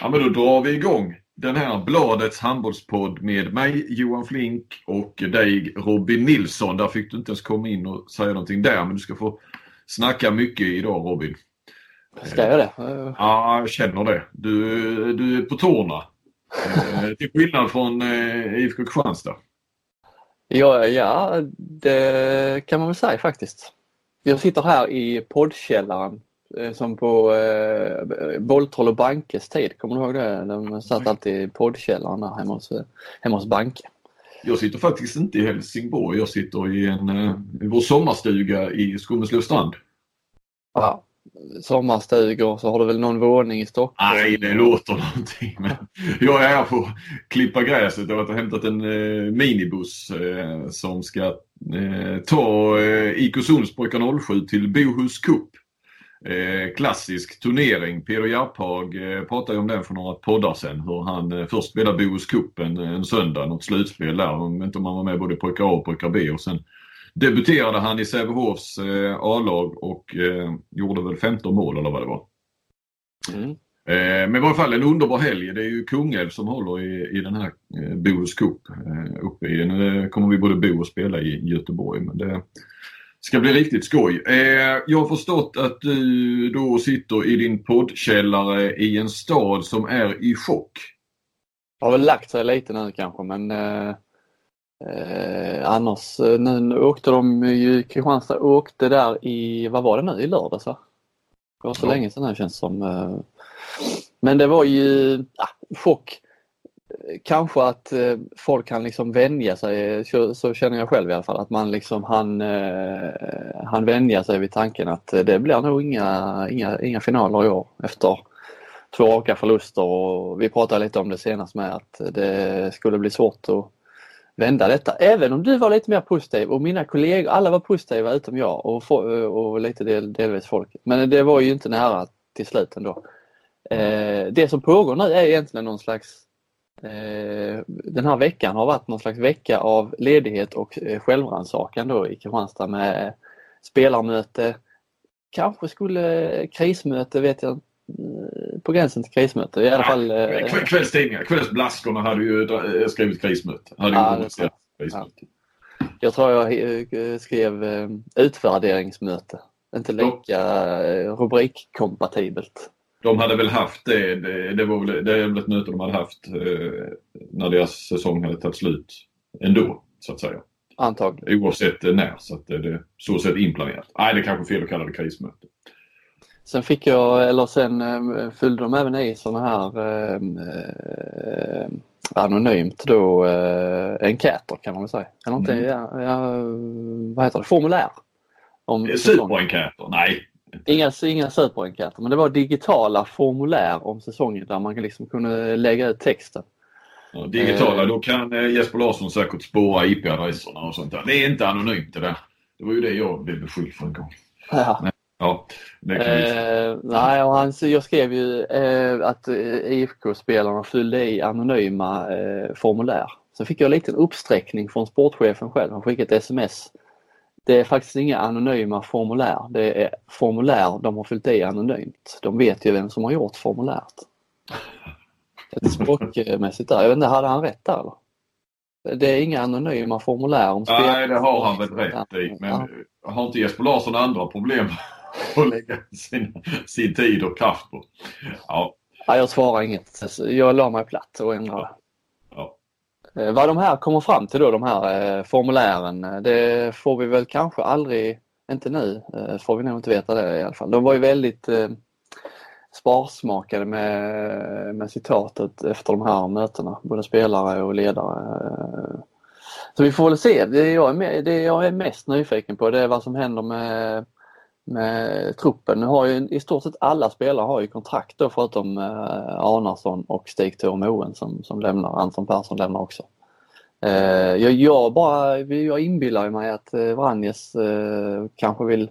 Ja, men då drar vi igång den här Bladets handbollspodd med mig Johan Flink och dig Robin Nilsson. Där fick du inte ens komma in och säga någonting där men du ska få snacka mycket idag Robin. Ska jag det? Ja, jag känner det. Du, du är på tårna. Eh, till skillnad från eh, IFK Kristianstad. Ja, ja, det kan man väl säga faktiskt. Jag sitter här i poddkällaren som på eh, Bolltroll och Bankes tid, kommer du ihåg det? De satt alltid i poddkällaren där hemma hos, hemma hos Banke. Jag sitter faktiskt inte i Helsingborg, jag sitter i, en, eh, i vår sommarstuga i Skummeslövstrand. Ja, sommarstugor så har du väl någon våning i Stockholm? Nej, det låter någonting. Men jag är här på att klippa gräset. Jag har hämtat en eh, minibuss eh, som ska eh, ta eh, IK Sundsborg 07 till Bohus Cup. Eh, klassisk turnering. Peder Järphag eh, pratade om den för några poddar sedan. Hur han eh, först spelade Bohus Cup en, söndag, något slutspel där. Jag vet inte om han var med både pojkar A och pojkar B. Och sen debuterade han i Sävehofs eh, A-lag och gjorde väl 15 mål eller vad det var. Mm. Men i varje fall en underbar helg. Det är ju Kungälv som håller i, i den här Bohus Cup uppe i. Nu kommer vi både bo och spela i Göteborg. Men det, ska bli riktigt skoj. Eh, jag har förstått att du då sitter i din poddkällare i en stad som är i chock. Har väl lagt sig lite nu kanske men eh, eh, annars eh, nu åkte de ju, Kristianstad åkte där i, vad var det nu, i lördags va? Det var så ja. länge sedan det känns som. Men det var ju ah, chock kanske att eh, folk kan liksom vänja sig, så, så, känner jag själv i alla fall, att man liksom han, eh, han vänja sig vid tanken att det blir nog inga, inga, inga finaler i år efter två raka förluster och vi pratade lite om det senast med att det skulle bli svårt att vända detta. Även om du var lite mer positiv och mina kollegor, alla var positiva utom jag och, och lite del, delvis folk. Men det var ju inte nära till slut ändå. Eh, det som pågår nu är egentligen någon slags den här veckan har varit någon slags vecka av ledighet och eh, självrannsakan då i Kristianstad med spelarmöte, kanske skulle krismöte vet jag eh, på gränsen till krismöte i alla ja, fall. Kvällstidningar, kvällsblaskorna hade ju skrivit krismöte. Hade ja, ju krismöte. Ja. Jag tror jag skrev utvärderingsmöte. Inte lika rubrikkompatibelt de hade väl haft det, det, det var väl, det är väl ett möte de hade haft eh, när deras säsong hade tagit slut ändå så att säga. Antagligen. Oavsett när så att det är så sett inplanerat. Nej det är kanske fel att kalla det krismöte. Sen fick jag, eller sen eh, fyllde de även i sådana här eh, eh, anonymt då eh, enkäter kan man väl säga. Eller inte, mm. ja, ja, vad heter det, formulär. Superenkäter? Nej, Inga, inga superenkäter men det var digitala formulär om säsongen där man liksom kunde lägga ut texten. Ja, digitala, eh, då kan eh, Jesper Larsson säkert spåra IP-adresserna och sånt där. Det är inte anonymt det där. Det var ju det jag blev beskylld för en gång. Ja. Men, ja, eh, nej, och han, jag skrev ju eh, att eh, IFK-spelarna fyllde i anonyma eh, formulär. Sen fick jag en liten uppsträckning från sportchefen själv. Han skickade ett sms det är faktiskt inga anonyma formulär. Det är formulär de har fyllt i anonymt. De vet ju vem som har gjort formuläret. Ett språkmässigt där. Jag vet inte, hade han rätt där eller? Det är inga anonyma formulär om spel. Nej, det har han väl rätt i. Men ja. har inte Jesper Larsson andra problem att lägga sin, sin tid och kraft på? Ja. ja jag svarar inget. Jag la mig platt och ändrade. Eh, Eh, vad de här kommer fram till då, de här eh, formulären, eh, det får vi väl kanske aldrig, inte nu, får vi nog inte veta det i alla fall. De var ju väldigt sparsmakade med, med citatet efter de här mötena, både spelare och ledare. Så vi får väl se. Det jag är, med, det jag är mest nyfiken på det är vad som händer med med truppen. Nu har ju i stort sett alla spelare har ju kontrakt då förutom eh, Arnarsson och Stig Thor Moen som, som lämnar. Anton Persson lämnar också. Eh, jag, jag, bara, jag inbillar mig att eh, Vranjes eh, kanske vill,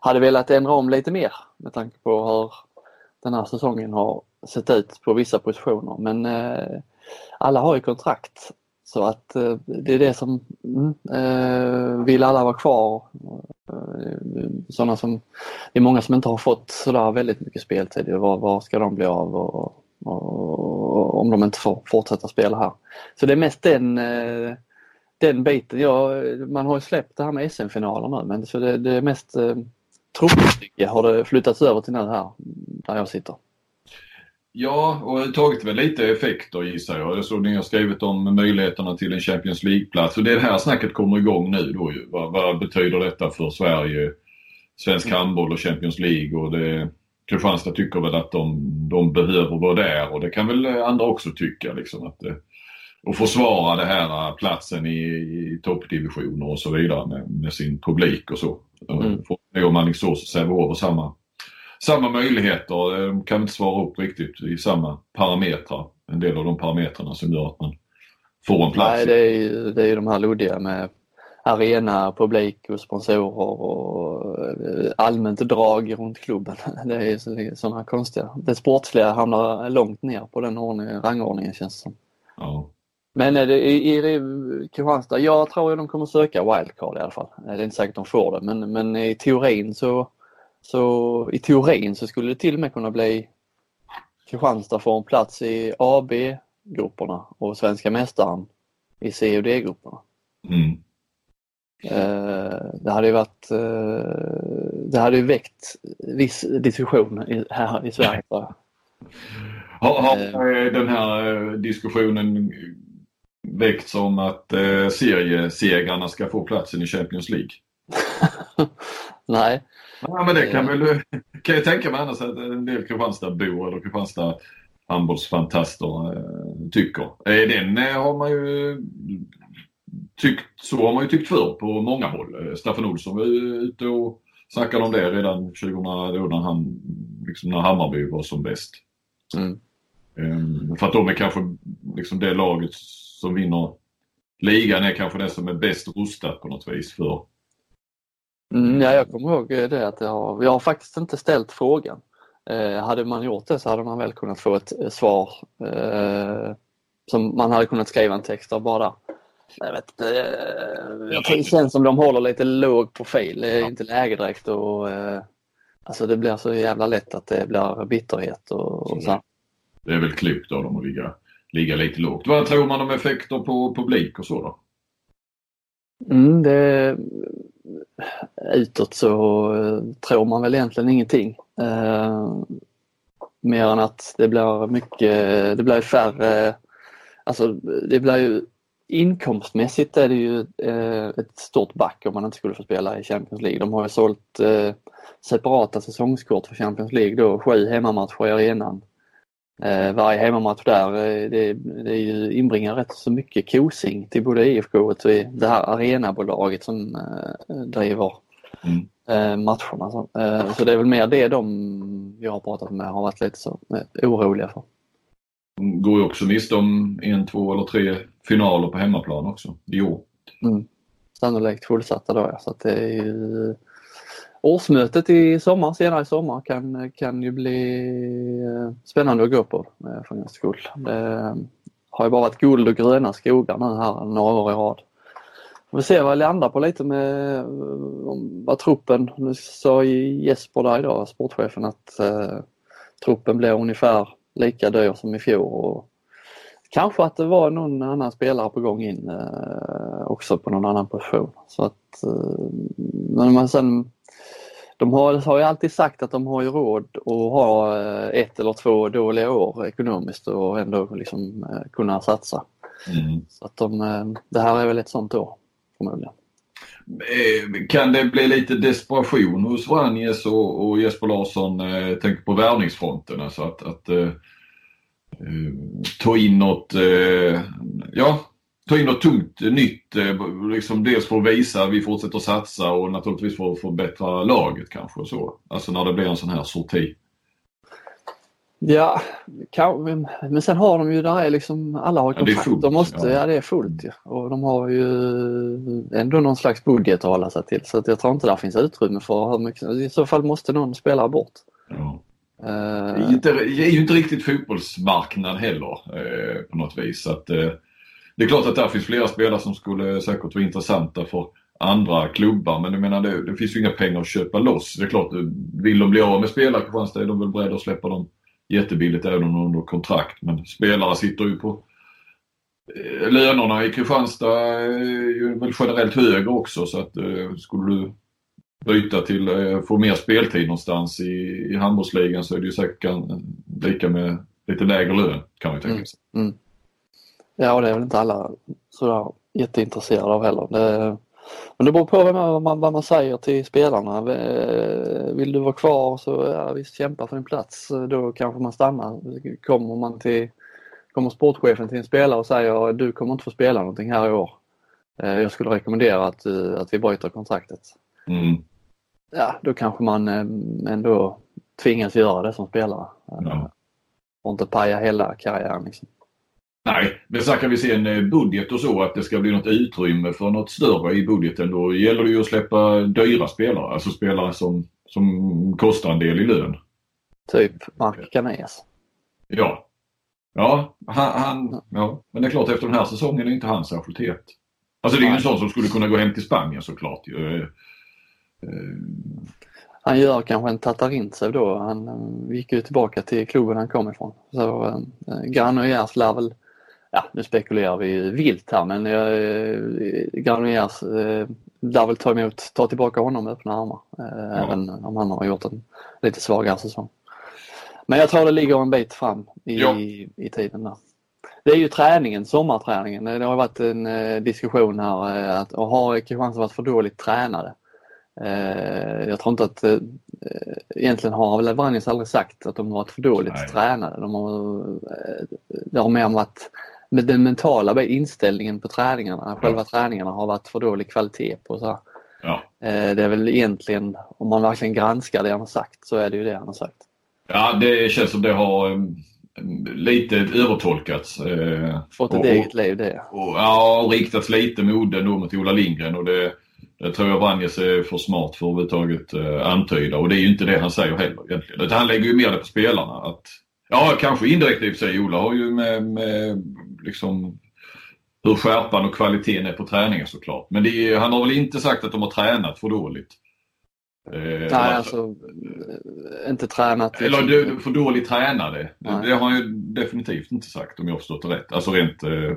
hade velat ändra om lite mer med tanke på hur den här säsongen har sett ut på vissa positioner. Men eh, alla har ju kontrakt så att eh, det är det som, mm, eh, vill alla vara kvar? Eh, sådana som, det är många som inte har fått sådär väldigt mycket speltid. Var, var ska de bli av och, och, om de inte får fortsätta spela här. Så det är mest den, eh, den biten. Ja, man har ju släppt det här med SM-finaler nu men så det, det är mest eh, troligt har det flyttats över till nu här där jag sitter. Ja, och tagit väl lite effekter gissar jag. Jag såg ni har skrivit om möjligheterna till en Champions League-plats. Och det här snacket kommer igång nu då ju. Vad, vad betyder detta för Sverige, svensk handboll och Champions League? Och det, Kristianstad tycker väl att de, de behöver vara där och det kan väl andra också tycka. Liksom, att, och försvara det här platsen i, i toppdivisioner och så vidare med, med sin publik och så. Mm. Får Alingsås och Sävehof samma samma möjligheter. De kan inte svara upp riktigt i samma parametrar. En del av de parametrarna som gör att man får en plats. Nej, det är ju, det är ju de här luddiga med arena, publik och sponsorer och eh, allmänt drag runt klubben. Det är sådana konstiga. Det sportsliga hamnar långt ner på den ordningen, rangordningen känns det som. Ja. Men är det, i, i Kristianstad, jag tror att de kommer söka wildcard i alla fall. Det är inte säkert att de får det men, men i teorin så så i teorin så skulle det till och med kunna bli Kristianstad får en plats i AB-grupperna och svenska mästaren i C och D-grupperna. Mm. Eh, det hade ju varit, eh, det hade ju väckt viss diskussion här i Sverige. Har, har eh. den här diskussionen väckts om att seriesegrarna ska få platsen i Champions League? Nej, Ja men det kan, väl, kan jag tänka mig annars att en del Kristianstadsbor eller Kristianstad handbollsfantaster tycker. Den har man ju tyckt, så har man ju tyckt förr på många håll. Eh, Staffan Olsson var ute och snackade om det redan 2000 då när, han, liksom när Hammarby var som bäst. Mm. Um, för att de är kanske liksom det laget som vinner ligan är kanske det som är bäst rustat på något vis för Mm, ja, jag kommer ihåg det att jag har, jag har faktiskt inte ställt frågan. Eh, hade man gjort det så hade man väl kunnat få ett eh, svar eh, som man hade kunnat skriva en text av bara. Jag vet eh, det känns som de håller lite låg profil. Det är inte läge direkt och eh, alltså det blir så jävla lätt att det blir bitterhet och, och så. Det är väl klokt av dem att ligga, ligga lite lågt. Vad tror man om effekter på publik och så då? Mm, det, utåt så eh, tror man väl egentligen ingenting. Eh, mer än att det blir mycket, det blir färre, alltså det blir ju inkomstmässigt är det ju eh, ett stort back om man inte skulle få spela i Champions League. De har ju sålt eh, separata säsongskort för Champions League då, sju hemmamatcher i arenan. Eh, varje hemmamatch där, det, det ju inbringar rätt så mycket kosing till både IFK och till det här arenabolaget som driver mm. matcherna. Så, det är väl mer det de jag har pratat med har varit lite så oroliga för. De går ju också miste om en, två eller tre finaler på hemmaplan också i år. Mm. Sannolikt fullsatta då ja, så att det är ju årsmötet i sommar, senare i sommar kan, kan ju bli eh, spännande att gå på eh, för en skull. Det eh, har ju bara varit guld och gröna skogar nu här några år i rad. Vi får se vad det landar på lite med vad truppen, nu sa Jesper där idag, sportchefen, att eh, truppen blir ungefär lika dyr som i fjol. Och kanske att det var någon annan spelare på gång in eh, också på någon annan position. Så att, eh, men man sen de har, har ju alltid sagt att de har ju råd att ha eh, ett eller två dåliga år ekonomiskt och ändå liksom eh, kunna satsa. Mm. Så att de, eh, det här är väl ett sånt år förmodligen. Eh, kan det bli lite desperation hos Vranjes och, och Jesper Larsson, eh, tänker på värvningsfronten, alltså att, att eh, eh, ta in något, eh, ja ta in något tungt eh, nytt. Eh, liksom dels för att visa att vi fortsätter satsa och naturligtvis för att förbättra laget kanske. Och så. Alltså när det blir en sån här sorti. Ja, men sen har de ju, där är liksom, alla har kontrakt. Ja, fullt, de måste, ja. ja. det är fullt ja. Och de har ju ändå någon slags budget att hålla sig till så att jag tror inte det finns utrymme för hur mycket, i så fall måste någon spela bort. Ja. Uh, det, är inte, det är ju inte riktigt fotbollsmarknad heller eh, på något vis. Så att, eh, det är klart att där finns flera spelare som skulle säkert vara intressanta för andra klubbar men jag menar det, det finns ju inga pengar att köpa loss. Det är klart, vill de bli av med spelare Kristianstad är de väl beredda att släppa dem jättebilligt även om de är under kontrakt. Men spelare sitter ju på eh, lönerna i Kristianstad är ju väl generellt högre också så att eh, skulle du byta till eh, få mer speltid någonstans i, i handbollsligan så är det ju säkert lika med lite lägre lön kan man ju tänka sig. Mm. Mm. Ja, och det är väl inte alla sådär jätteintresserade av heller. Det, men det beror på vad man, vad man säger till spelarna. Vill du vara kvar så ja, visst kämpa för din plats. Då kanske man stannar. Kommer man till kommer sportchefen till en spelare och säger du kommer inte få spela någonting här i år. Eh, jag skulle rekommendera att, eh, att vi bryter kontraktet. Mm. Ja, då kanske man eh, ändå tvingas göra det som spelare. Ja. Och inte paja hela karriären. Liksom. Nej, men snackar vi sen eh, budget och så att det ska bli något utrymme för något större i budgeten då gäller det ju att släppa dyra spelare, alltså spelare som, som kostar en del i lön. Typ Mark Canes. Ja. Ja, han, han, ja, men det är klart efter den här säsongen är inte han särskilt het. Alltså det är ju en sån som skulle kunna gå hem till Spanien såklart. Eh, eh. Han gör kanske en Tatarintsev då. Han gick ju tillbaka till klubben han kom ifrån. Så äh, Granollers lär väl ja, nu spekulerar vi vilt här men eh, Granollers eh, lär väl ta emot, ta tillbaka honom med öppna armar. Eh, ja. Även om han har gjort en lite svagare säsong. Men jag tror det ligger en bit fram i, ja. i, tiden där. Det är ju träningen, sommarträningen. Det har varit en eh, diskussion här eh, att har Kristianstad varit för dåligt tränade? Eh, jag tror inte att eh, egentligen har väl Vranjes aldrig sagt att de har varit för dåligt Nej. tränade. De har, eh, det har mer varit med den mentala inställningen på träningarna, själva träningarna har varit för dålig kvalitet på. Så. Ja. Eh, det är väl egentligen, om man verkligen granskar det han har sagt, så är det ju det han har sagt. Ja, det känns som det har um, lite övertolkats. Eh, Fått ett och, eget liv det. Och, ja, och riktats lite mot då mot Ola Lindgren och det, det tror jag Vranjes är för smart för att överhuvudtaget eh, antyda och det är ju inte det han säger heller egentligen. Utan han lägger ju mer det på spelarna. Att, ja, kanske indirekt i och för sig. Ola har ju med, med liksom hur skärpan och kvaliteten är på träningen såklart. Men är, han har väl inte sagt att de har tränat för dåligt? Eh, Nej, alltså inte tränat. Liksom. Eller för dåligt tränade. Nej. Det har han ju definitivt inte sagt om jag har förstått det rätt. Alltså rent eh,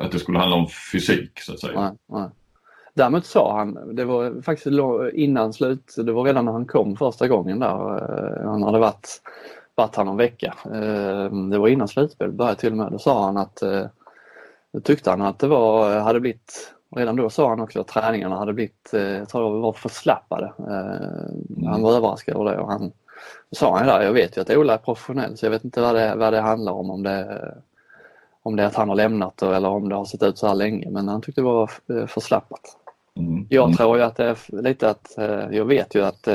att det skulle handla om fysik så att säga. Nej, nej. Däremot sa han, det var faktiskt innan slut, det var redan när han kom första gången där. Eh, han hade varit varit här någon vecka. Ehm, det var innan slutspelet började till och med. Då sa han att eh, då tyckte han att det var, hade blivit, redan då sa han också att träningarna hade blivit, eh, jag tror det var förslappade. Mm. Han var överraskad över det och han då sa han där, jag vet ju att Ola är professionell så jag vet inte vad det, vad det handlar om, om det, om det är att han har lämnat eller om det har sett ut så här länge men han tyckte det var förslappat. Mm. Jag mm. tror ju att det är lite att, jag vet ju att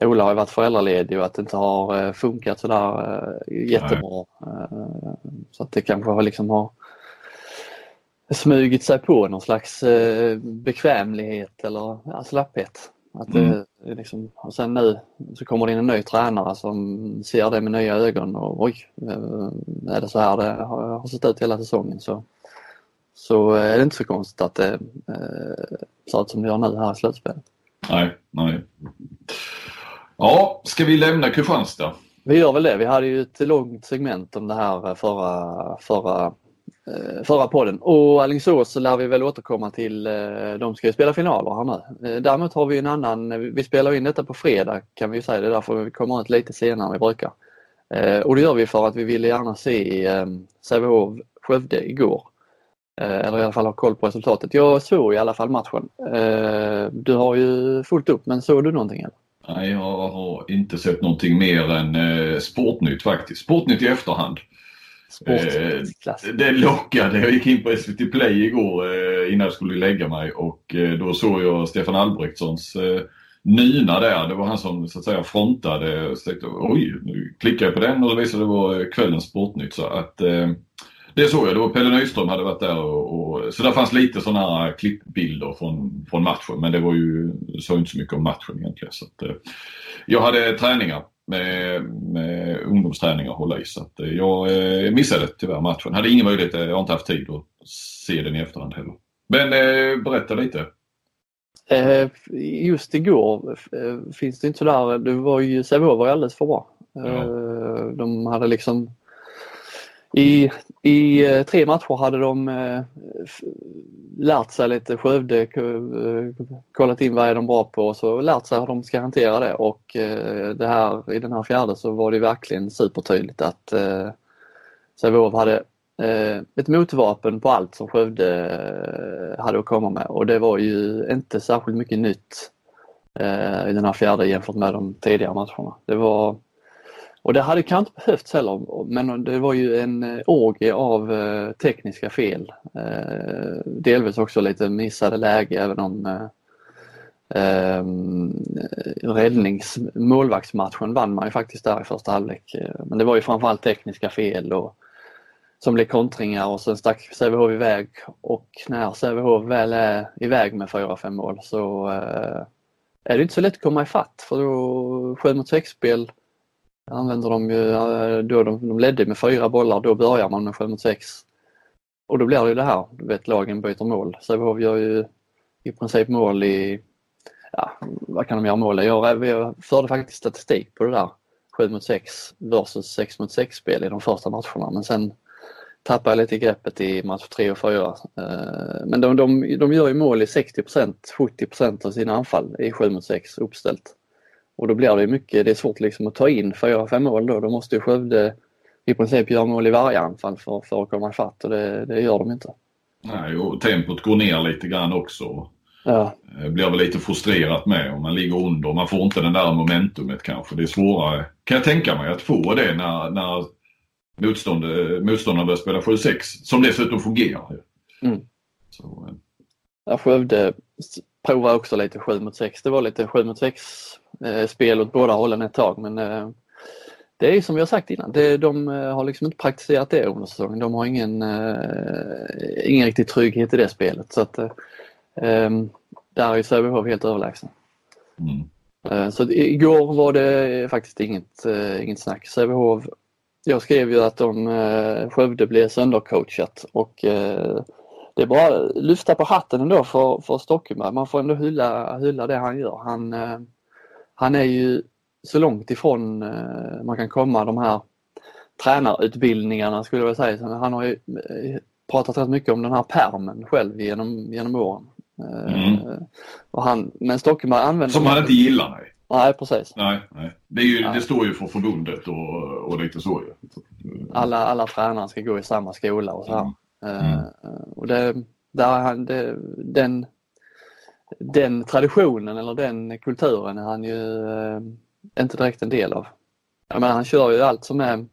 Ola har varit föräldraledig och att det inte har eh, funkat sådär eh, jättebra. Nej. Eh, så att det kanske liksom har smugit sig på någon slags bekvämlighet eller ja, slapphet. Att mm. det, liksom, och sen nu så kommer det in en ny tränare som ser det med nya ögon och oj, är det så här det har sett ut hela säsongen så, så är det inte så konstigt att det ser ut som det gör nu här i slutspelet. Nej, nej. Ja, ska vi lämna Kristianstad? Vi gör väl det. Vi hade ju ett långt segment om det här eh, förra, förra, eh, förra podden. Och Alingsås lär vi väl återkomma till. Eh, de ska ju spela finaler här nu. Däremot har vi en annan, vi spelar in detta på fredag kan vi ju säga. Det är därför vi kommer ut lite senare än vi brukar. Och det gör vi för att vi ville gärna se ehm, Sävehof Skövde igår. Eller i alla fall ha koll på resultatet. Jag såg i alla fall matchen. Du har ju fullt upp men såg du någonting? Eller? Nej, jag har inte sett någonting mer än eh, Sportnytt faktiskt. Sportnytt i efterhand. Eh, det lockade. Jag gick in på SVT Play igår eh, innan jag skulle lägga mig och eh, då såg jag Stefan Albrektssons eh, Nyna där. Det var han som så att säga frontade. Så tänkte, Oj, nu klickade jag på den och det visade det var kvällens Sportnytt. Så att, eh, det såg jag. Det var Pelle Nyström hade varit där och, och så där fanns lite sådana här klippbilder från, från matchen men det var ju, sa inte så mycket om matchen egentligen. Så att, eh, jag hade träningar med, med ungdomsträningar att hålla i så att, eh, jag eh, missade tyvärr matchen. Hade ingen möjlighet, jag har inte haft tid att se den i efterhand heller. Men eh, berätta lite. Eh, just igår eh, finns det inte sådär, det var ju, Sävehof var alldeles för bra. Ja. De hade liksom i, I eh, tre matcher hade de eh, lärt sig lite. Skövde, eh, kollat in vad är de bra på och så lärt sig hur de ska hantera det. Och eh, det här, i den här fjärde så var det verkligen supertydligt att eh, Sävehof hade eh, ett motvapen på allt som Skövde eh, hade att komma med. Och det var ju inte särskilt mycket nytt i den här fjärde jämfört med de tidigare matcherna. Det var och det hade kanske inte behövts heller men det var ju en eh, orgie av eh, tekniska fel. Eh, delvis också lite missade läge även om eh, ehm, räddnings målvaktsmatchen vann man ju faktiskt där i första halvlek. Men det var ju framförallt tekniska fel och som blev kontringar och sen stack Sävehof iväg och när Sävehof väl är iväg med 4-5 mål så eh, är det inte så lätt att komma ifatt för då 7 mot 6 spel använder de ju, eh, då de, de ledde med fyra bollar, då börjar man med 7 mot 6. Och då blir det ju det här, du vet lagen byter mål. Sävehof gör ju i princip mål i, ja vad kan de göra mål i? Jag, jag förde faktiskt statistik på det där. 7 mot 6 versus 6 mot 6 spel i de första matcherna men sen tappade jag lite greppet i match 3 och 4. Eh, men de, de, de gör ju mål i 60% 70% av sina anfall i 7 mot 6 uppställt. Och då blir det mycket, det är svårt liksom att ta in fyra, fem mål då. Då måste ju Skövde i princip göra mål i varje anfall för, för att komma ifatt och det, det gör de inte. Nej, och tempot går ner lite grann också. Ja. Eh, blir väl lite frustrerat med om man ligger under. Man får inte den där momentumet kanske. Det är svårare, kan jag tänka mig, att få det när, när motstånd, motståndaren börjar spela 7-6. Som dessutom fungerar. Mm. Så, eh. ja, Skövde provar också lite 7 mot 6. Det var lite 7 mot 6 eh, spel åt båda hållen ett tag men eh, det är som vi har sagt innan, det, de eh, har liksom inte praktiserat det under säsongen. De har ingen, ingen riktig trygghet i det spelet så att eh, ehm, där är Sävehof helt överlägsna. Mm. Så igår var det faktiskt inget, inget snack. Sävehof, jag skrev ju att de, Skövde blev söndercoachat och det är bara att lyfta på hatten ändå för, för Stockenberg. Man får ändå hylla, hylla det han gör. Han, eh, han är ju så långt ifrån eh, man kan komma de här tränarutbildningarna skulle jag säga. Han har ju eh, pratat rätt mycket om den här permen själv genom, genom åren. Mm. Och han, men Stockenberg använder... Som han inte gillar, nej. Nej, precis. Nej, nej. Det, ju, det, står ju för förbundet och, och lite så ju. Alla, alla tränare ska gå i samma skola och så här. Mm. Uh, och det, där det, den, den traditionen eller den kulturen är han ju uh, inte direkt en del av. Jag menar, han kör ju allt som är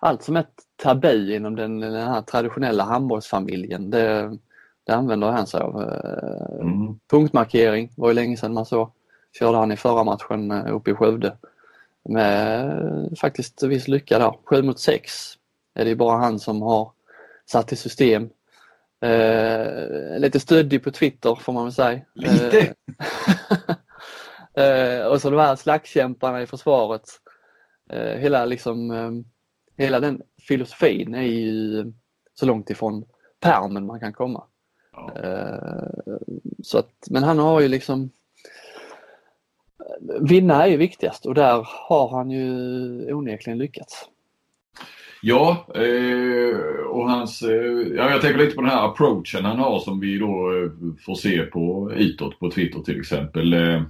allt som är tabu inom den, den här traditionella handbollsfamiljen. Det, det använder han sig av. Uh, mm. Punktmarkering var ju länge sedan man så. Körde han i förra matchen uppe i Skövde. Med faktiskt viss lycka där. 7 mot 6 är det bara han som har satt i system. Eh, lite stöddig på Twitter får man väl säga. Lite? eh, och så de här slagskämparna i försvaret. Eh, hela, liksom, eh, hela den filosofin är ju så långt ifrån pärmen man kan komma. Ja. Eh, så att, men han har ju liksom Vinna är ju viktigast och där har han ju onekligen lyckats. Ja, eh, och hans, eh, ja, jag tänker lite på den här approachen han har som vi då eh, får se på utåt på Twitter till exempel. Eh,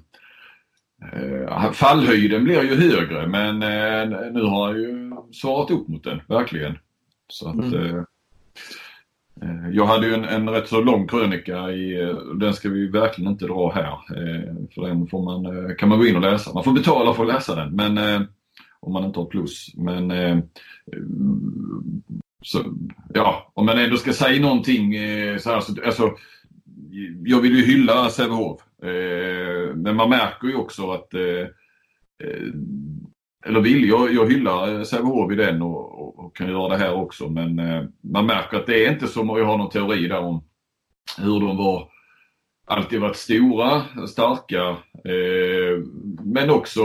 eh fallhöjden blir ju högre men eh, nu har han ju svarat upp mot den, verkligen. Så att, mm. Jag hade ju en, en rätt så lång krönika i, den ska vi verkligen inte dra här. För den får man, kan man gå in och läsa. Man får betala för att läsa den men om man inte har plus. Men eh, så, ja, om man ändå ska säga någonting eh, så här, så, alltså, jag vill ju hylla Sävehof. Eh, men man märker ju också att eh, eh, eller vill, jag, jag hyllar Sävehof i den och, och, och, kan göra det här också men eh, man märker att det är inte som, jag har någon teori där om hur de var alltid varit stora, starka. Eh, men också,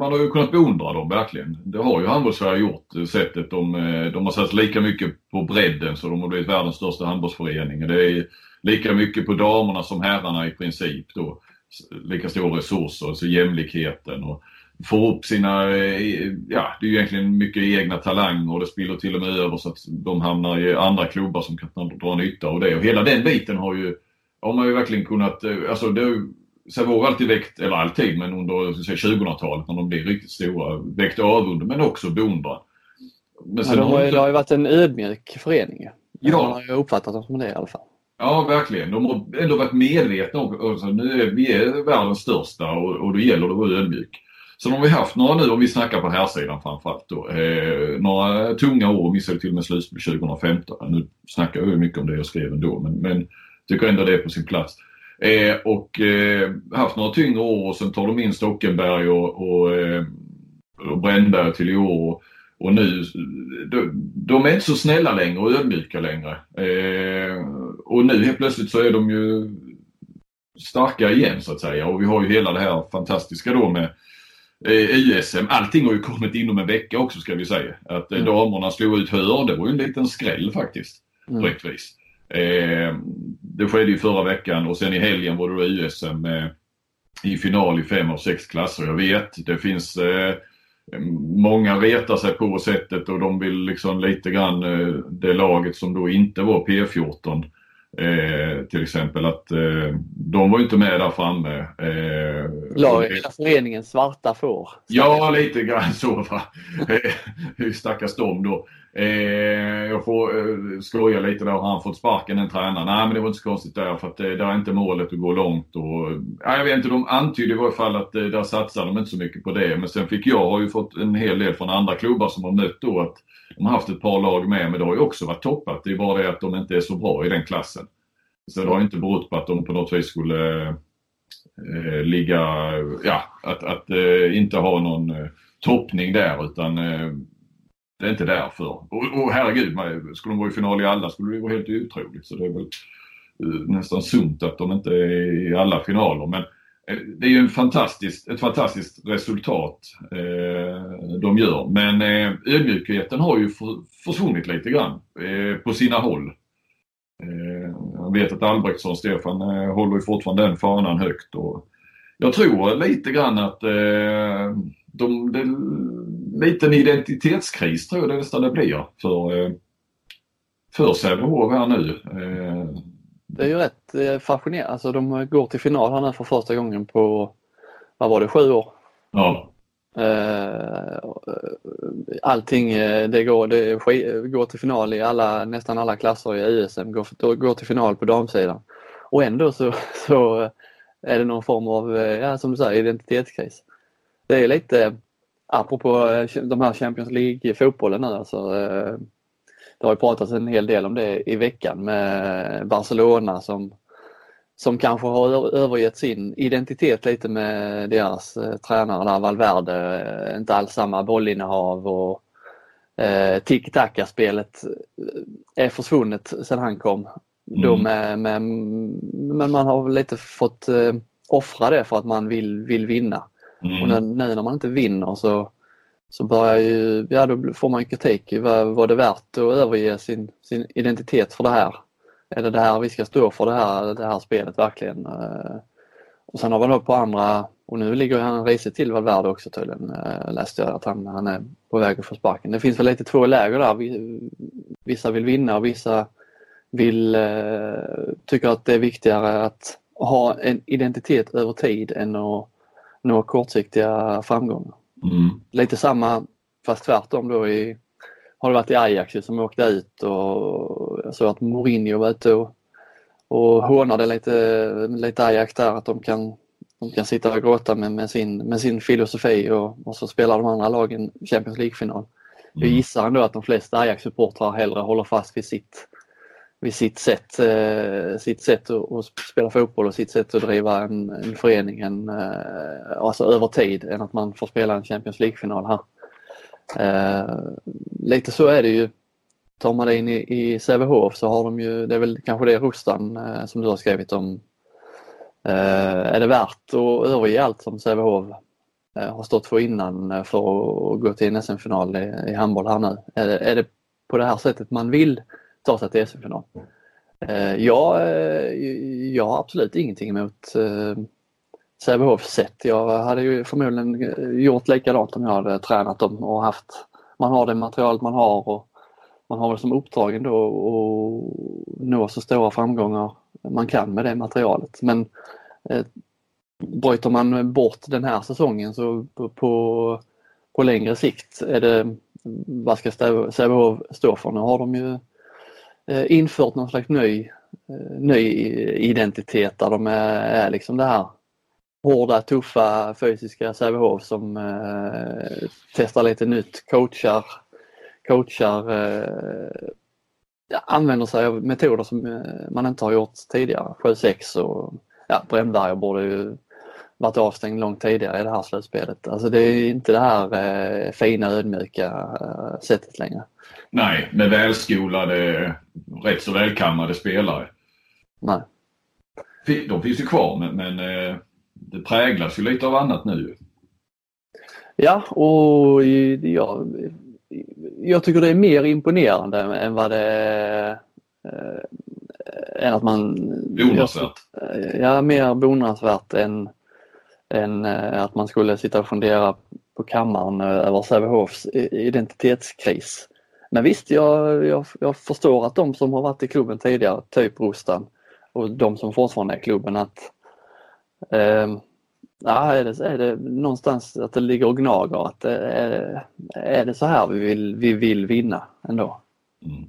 man har ju kunnat beundra dem verkligen. Det har ju handbolls-Sverige gjort, eh, sättet de, eh, de har satsat lika mycket på bredden så de har blivit världens största handbollsförening. Det är lika mycket på damerna som herrarna i princip då. Lika stora resurser, alltså jämlikheten. Och får upp sina, eh, ja det är ju egentligen mycket egna talanger och det spiller till och med över så att de hamnar i andra klubbar som kan dra nytta av det. Och hela den biten har ju, har man ju verkligen kunnat, alltså det Sävehof har alltid väckt, eller alltid, men under 2000-talet när de blir riktigt stora, väckt avund men också beundran. Men ja, de har, inte... Det har ju varit en ödmjuk förening. Ja. Man har ju uppfattat dem som det i alla fall. Ja, verkligen. De har ändå varit medvetna om att nu är, vi är världens största och, och då gäller det att vara ödmjuk. Sen har vi haft några nu, om vi snackar på här sidan framförallt då, eh, några tunga år, missade till och med slutspel 2015. Nu snackar jag mycket om det jag skrev ändå, men, men tycker ändå det är på sin plats. Eh, och eh, haft några tyngre år och sen tar de in Stockenberg och, och, eh, och Brännberg till i år. Och nu, de, de, är inte så snälla längre och ödmjuka längre. Eh, och nu helt plötsligt så är de ju starka igen så att säga. Och vi har ju hela det här fantastiska då med eh, USM. Allting har ju kommit inom en vecka också ska vi säga. Att eh, mm. damerna slog ut Hör, det var ju en liten skräll faktiskt. Mm. Rättvis. Eh, det skedde ju förra veckan och sen i helgen var det då USM eh, i final i fem av sex klasser. Jag vet, det finns eh, Många retar sig på sättet och de vill liksom lite grann eh, det laget som då inte var P14 Eh, till exempel att eh, de var inte med där framme. Eh, Laget, föreningen Svarta får. Ja, lite grann så. Va? Eh, stackars dem då. Eh, jag får eh, skoja lite där. Har han fått sparken den tränaren? Nej men det var inte så konstigt där för att eh, där är inte målet att gå långt. Och, ja, jag vet inte, de antydde i varje fall att eh, där satsar de inte så mycket på det. Men sen fick jag, har ju fått en hel del från andra klubbar som har mött då att de har haft ett par lag med men det har ju också varit toppat. Det är bara det att de inte är så bra i den klassen. Så det har inte berott på att de på något vis skulle eh, ligga, ja, att, att eh, inte ha någon eh, toppning där utan eh, det är inte därför. Och, och herregud, skulle de vara i final i alla skulle det vara helt otroligt. Så det är väl eh, nästan sunt att de inte är i alla finaler. Men eh, det är ju en fantastisk, ett fantastiskt resultat eh, de gör. Men eh, ödmjukheten har ju för, försvunnit lite grann eh, på sina håll. Eh, jag vet att Albrektsson, Stefan, eh, håller ju fortfarande den fanan högt. Och jag tror lite grann att eh, de, det, lite en identitetskris tror jag det nästan det blir för, för Sävehof här nu. Det är ju rätt fascinerande. Alltså de går till final här nu för första gången på, vad var det, sju år? Ja. Eh, allting eh, det går, det går till final i alla, nästan alla klasser i USM, går, går till final på damsidan. Och ändå så, så är det någon form av, eh, ja, som du säger, identitetskris. Det är lite, apropå de här Champions League-fotbollen nu alltså. Det har ju pratats en hel del om det i veckan med Barcelona som som kanske har övergett sin identitet lite med deras eh, tränare där, Valverde. Eh, inte alls samma bollinnehav och eh, tiki-taka-spelet eh, är försvunnet sedan han kom. Mm. Med, med, men man har lite fått eh, offra det för att man vill, vill vinna. Mm. Och nu, nu när man inte vinner så, så börjar ju, ja då får man kritik. Var, var det värt att överge sin, sin identitet för det här? är det det här vi ska stå för det här, det här spelet verkligen? Eh, och sen har vi då på andra, och nu ligger han risigt till Valverde också tydligen, eh, läste jag att han, han är på väg att få sparken. Det finns väl lite två läger där. Vissa vill vinna och vissa vill, eh, tycker att det är viktigare att ha en identitet över tid än att nå kortsiktiga framgångar. Mm. Lite samma fast tvärtom då i har det varit i Ajax som åkte ut och jag såg att Mourinho var ute och, och hånade lite, lite Ajax där att de kan, de kan sitta och gråta med, med, sin, med sin filosofi och, och så spelar de andra lagen Champions League-final. Jag mm. gissar ändå att de flesta Ajax-supportrar hellre håller fast vid sitt, vid sitt sätt, eh, sitt sätt att, spela fotboll och sitt sätt att driva en, en förening en, eh, alltså över tid än att man får spela en Champions League-final här. Eh, lite så är det ju. Tar man det in i, i Sävehof så har de ju, det är väl kanske det Rustan eh, som du har skrivit om. Eh, är det värt att överge allt som Sävehof eh, har stått för innan eh, för att gå till en SM-final i, i handboll här nu? Är det, är det på det här sättet man vill ta sig till SM-final? Eh, jag, eh, jag har absolut ingenting emot eh, Sävehof sett. Jag hade ju förmodligen eh, gjort likadant om jag hade tränat dem och haft, man har det materialet man har och man har väl som uppdrag ändå att nå så stora framgångar man kan med det materialet. Men eh, bryter man bort den här säsongen så på, på, på längre sikt är det, vad ska Sävehof stå för? Nu har de ju eh, Eh, infört någon slags ny, eh, ny identitet där de är, är liksom det här hårda, tuffa, fysiska Sävehof som eh, testar lite nytt, coachar, coachar eh, använder sig av metoder som eh, man inte har gjort tidigare. 7-6 och ja, Brännberg borde ju varit avstängd långt tidigare i det här slutspelet. Alltså det är inte det här eh, fina ödmjuka eh, sättet längre. Nej, med välskolade, rätt så välkammade spelare. Nej. De finns ju kvar men, men eh, det präglas ju lite av annat nu. Ja, och ja, jag tycker det är mer imponerande än vad det äh, än att man... Beundransvärt? Ja, mer beundransvärt än, än äh, att man skulle sitta och fundera på kammaren över Sävehofs identitetskris. Men visst, jag, jag, jag, förstår att de som har varit i klubben tidigare, typ Rustan, och de som fortfarande är i klubben, att eh, Ja, är det, är det någonstans att det ligger och gnager att är, är det så här vi vill, vi vill vinna ändå? Mm.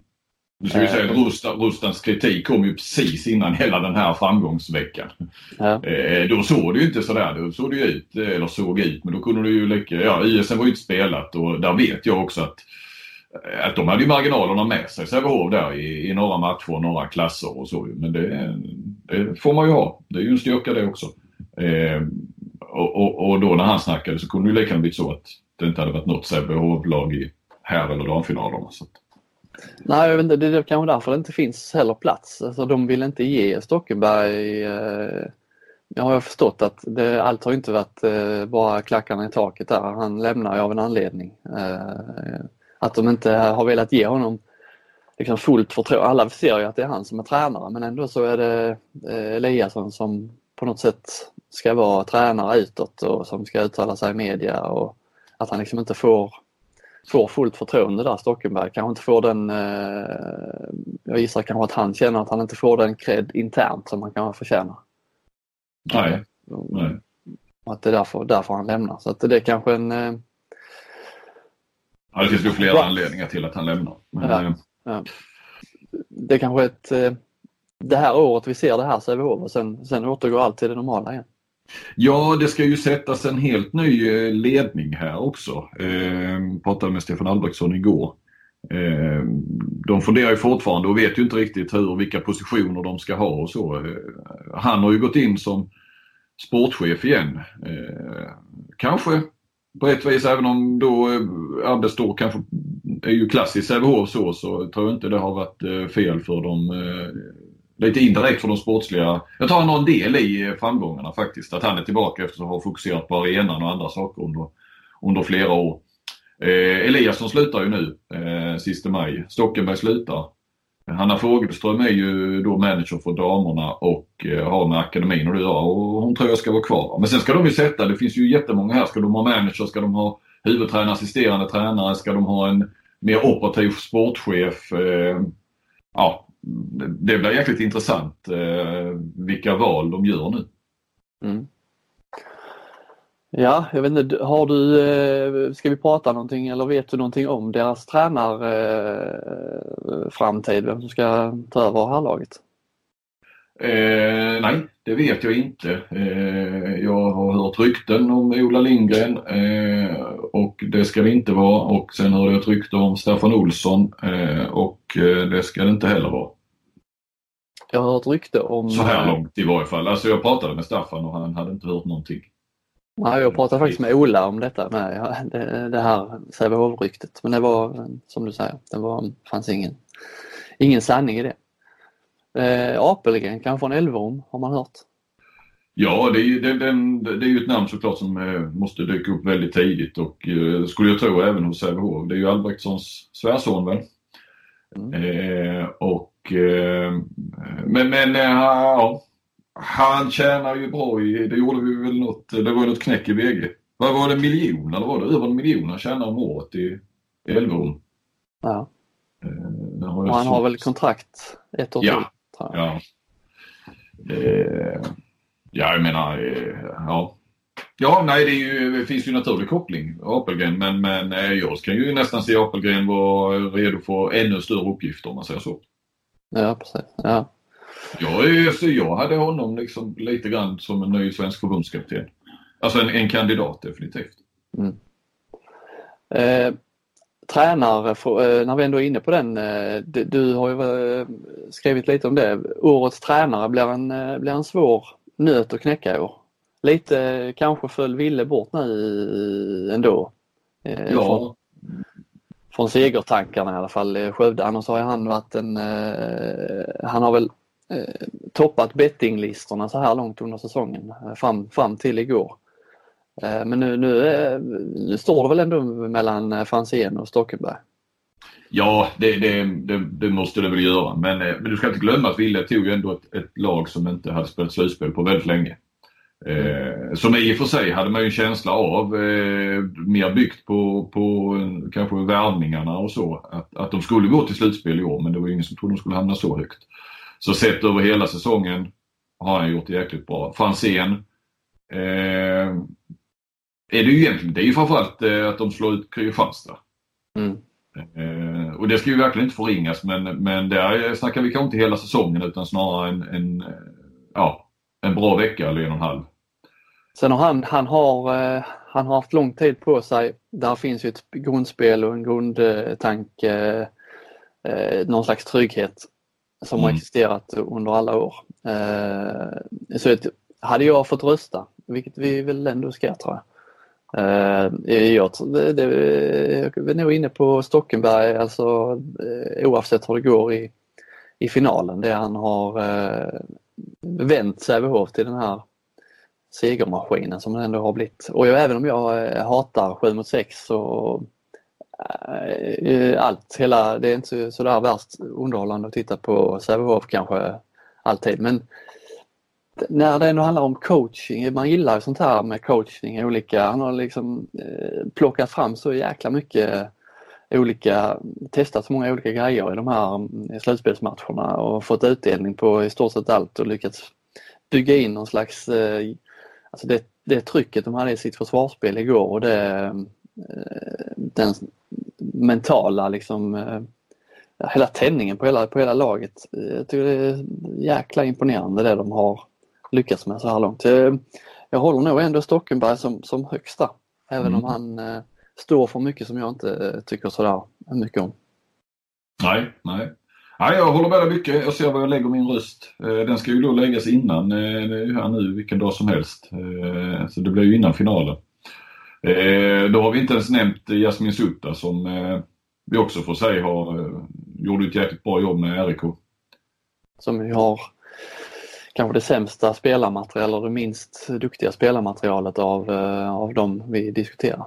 Nu ska vi säga att eh. Rustan, Rustans kritik kom ju precis innan hela den här framgångsveckan. Ja. Eh, då såg det ju inte sådär, då såg det ju ut, eller såg ut, men då kunde det ju lika, ja ISM var ju inte spelat och där vet jag också att Eh, att de hade ju marginalerna med sig, Sävehof där i, i några matcher och några klasser och så. Men det, det, får man ju ha. Det är ju en styrka det också. Eh, och, och, och, då när han snackade så kunde det lika gärna blivit så att det inte hade varit något Sävehof-lag i här eller damfinalerna. Så. Nej, jag vet inte, det är kanske därför det inte finns heller plats. Alltså, de vill inte ge Stockenberg eh, jag har förstått att det, allt har inte varit eh, bara klackarna i taket där. Han lämnar ju av en anledning. Eh, att de inte har velat ge honom liksom fullt förtroende. Alla ser ju att det är han som är tränare men ändå så är det eh, Eliasson som på något sätt ska vara tränare utåt och som ska uttala sig i media och att han liksom inte får, får fullt förtroende där, Stockenberg. Kanske inte får den, eh, jag gissar kanske att han känner att han inte får den cred internt som han kanske förtjänar. Nej. Nej. att det är därför, därför han lämnar. Så att det är kanske en... Ja, det finns ju flera bra. anledningar till att han lämnar. Men, ja, eh, ja. Det är kanske ett... Eh, det här året vi ser det här Sävehof och sen, sen återgår allt till det normala igen. Ja, det ska ju sättas en helt ny eh, ledning här också. Eh, pratade med Stefan Albrektsson igår. Eh, de funderar ju fortfarande och vet ju inte riktigt hur, vilka positioner de ska ha och så. Eh, han har ju gått in som sportchef igen. Eh, kanske på ett vis, även om då eh, Abbe står kanske är ju klassiskt Sävehof så, så tror jag inte det har varit eh, fel för dem eh, lite indirekt för de sportsliga. Jag tror han har en del i eh, framgångarna faktiskt. Att han är tillbaka efter att ha fokuserat på arenan och andra saker under, under flera år. Eh, Eliasson slutar ju nu eh, sista maj. Stockenberg slutar. Hanna Fogelström är ju då manager för damerna och eh, har med akademin att göra och hon tror jag ska vara kvar. Men sen ska de ju sätta, det finns ju jättemånga här. Ska de ha manager? Ska de ha huvudtränare, assisterande tränare? Ska de ha en mer operativ sportchef? Eh, ja, det blir jäkligt intressant eh, vilka val de gör nu. Mm. Ja, jag vet inte, har du, eh, ska vi prata någonting eller vet du någonting om deras tränarframtid, eh, vem som ska ta över här laget? Eh, nej, det vet jag inte. Eh, jag har hört rykten om Ola Lindgren eh, och det ska det inte vara. Och sen hörde jag ett rykte om Staffan Olsson eh, och det ska det inte heller vara. Jag har hört rykte om... Så här långt i varje fall. Alltså jag pratade med Staffan och han hade inte hört någonting. Nej, jag pratade faktiskt med Ola om detta med det, det här Sävehof-ryktet. Men det var som du säger, det var, fanns ingen, ingen sanning i det. Eh, Apelgren, kanske från Elverum, har man hört? Ja, det är, det, det, det är ju ett namn såklart som eh, måste dyka upp väldigt tidigt och eh, skulle jag tro även hos Sävehof. Det är ju Albrechtsons svärson väl? Mm. Eh, och, eh, men men eh, ja, Han tjänar ju bra i, det gjorde vi väl något, det var något knäck i VG. Vad var det, en miljon eller var det över en miljon han tjänar om året i Elverum? Ja. Eh, och han har väl kontrakt ett år ja. till? Ja. Eh, ja, jag menar, eh, ja. Ja, nej det, ju, det, finns ju naturlig koppling, Apelgren, men, men eh, jag kan ju nästan se Apelgren vara redo för ännu större uppgifter om man säger så. Ja, precis. Ja. Jag, så jag hade honom liksom lite grann som en ny svensk förbundskapten. Alltså en, en kandidat definitivt. Mm. Eh, tränare, för, eh, när vi ändå är inne på den, eh, du, du, har ju eh, skrivit lite om det. Årets tränare blir en, eh, blir en svår nöt att knäcka i år. Lite kanske föll Ville bort nu ändå. Eh, ja. Från, från segertankarna i alla fall, eh, Skövde. Annars har han varit en, han har väl eh, Eh, toppat bettinglistorna så här långt under säsongen eh, fram, fram till igår. Eh, men nu, nu, nu, står det väl ändå mellan Franzén och Stockenberg? Ja, det, det, det, det, måste det väl göra. Men, men du ska inte glömma att Wille tog ändå ett, ett lag som inte hade spelat slutspel på väldigt länge. Eh, som i och för sig hade man ju en känsla av, eh, mer byggt på, på kanske värvningarna och så, att, att de skulle gå till slutspel i år men det var ju ingen som trodde de skulle hamna så högt. Så sett över hela säsongen har han gjort det jäkligt bra. Franzén eh, är det ju egentligen, det är ju framförallt eh, att de slår ut Kristianstad. Mm. Eh, och det ska ju verkligen inte förringas men, men där snackar vi kanske inte hela säsongen utan snarare en, en, ja, en bra vecka eller en och en halv. Sen har han, han, har, eh, han har haft lång tid på sig. Där finns ju ett grundspel och en grundtanke, någon slags trygghet som mm. har existerat under alla år. Så hade jag fått rösta, vilket vi väl ändå ska tror jag, Uh, jag, det, det, jag är nog inne på Stockenberg, alltså uh, oavsett hur det går i, i finalen. Det han har uh, vänt Sävehof till den här segermaskinen som det ändå har blivit. Och jag, även om jag hatar 7 mot 6 så Eh, eh, allt, hela, det är inte sådär värst underhållande att titta på Sävehof kanske alltid men när det ändå handlar om coaching, man gillar ju sånt här med coaching olika, han har liksom eh, plockat fram så jäkla mycket olika, testat så många olika grejer i de här eh, slutspelsmatcherna och fått utdelning på i stort sett allt och lyckats bygga in någon slags, eh, alltså det, det trycket de hade i sitt försvarsspel igår och det, eh, den mentala liksom eh, hela tändningen på hela, på hela laget. Jag tycker det är jäkla imponerande det de har lyckats med så här långt. Jag håller nog ändå Stockenberg som, som högsta. Även mm. om han eh, står för mycket som jag inte eh, tycker sådär mycket om. Nej, nej. Nej, jag håller med dig mycket. Jag ser var jag lägger min röst. Eh, den ska ju då läggas innan, eh, här nu, vilken dag som helst. Eh, så det blir ju innan finalen. Då har vi inte ens nämnt Jasmin Sutta som vi också får säga har, gjorde ett jäkligt bra jobb med RIK. Som vi har kanske det sämsta spelarmaterial eller det minst duktiga spelarmaterialet av, uh, av de vi diskuterar.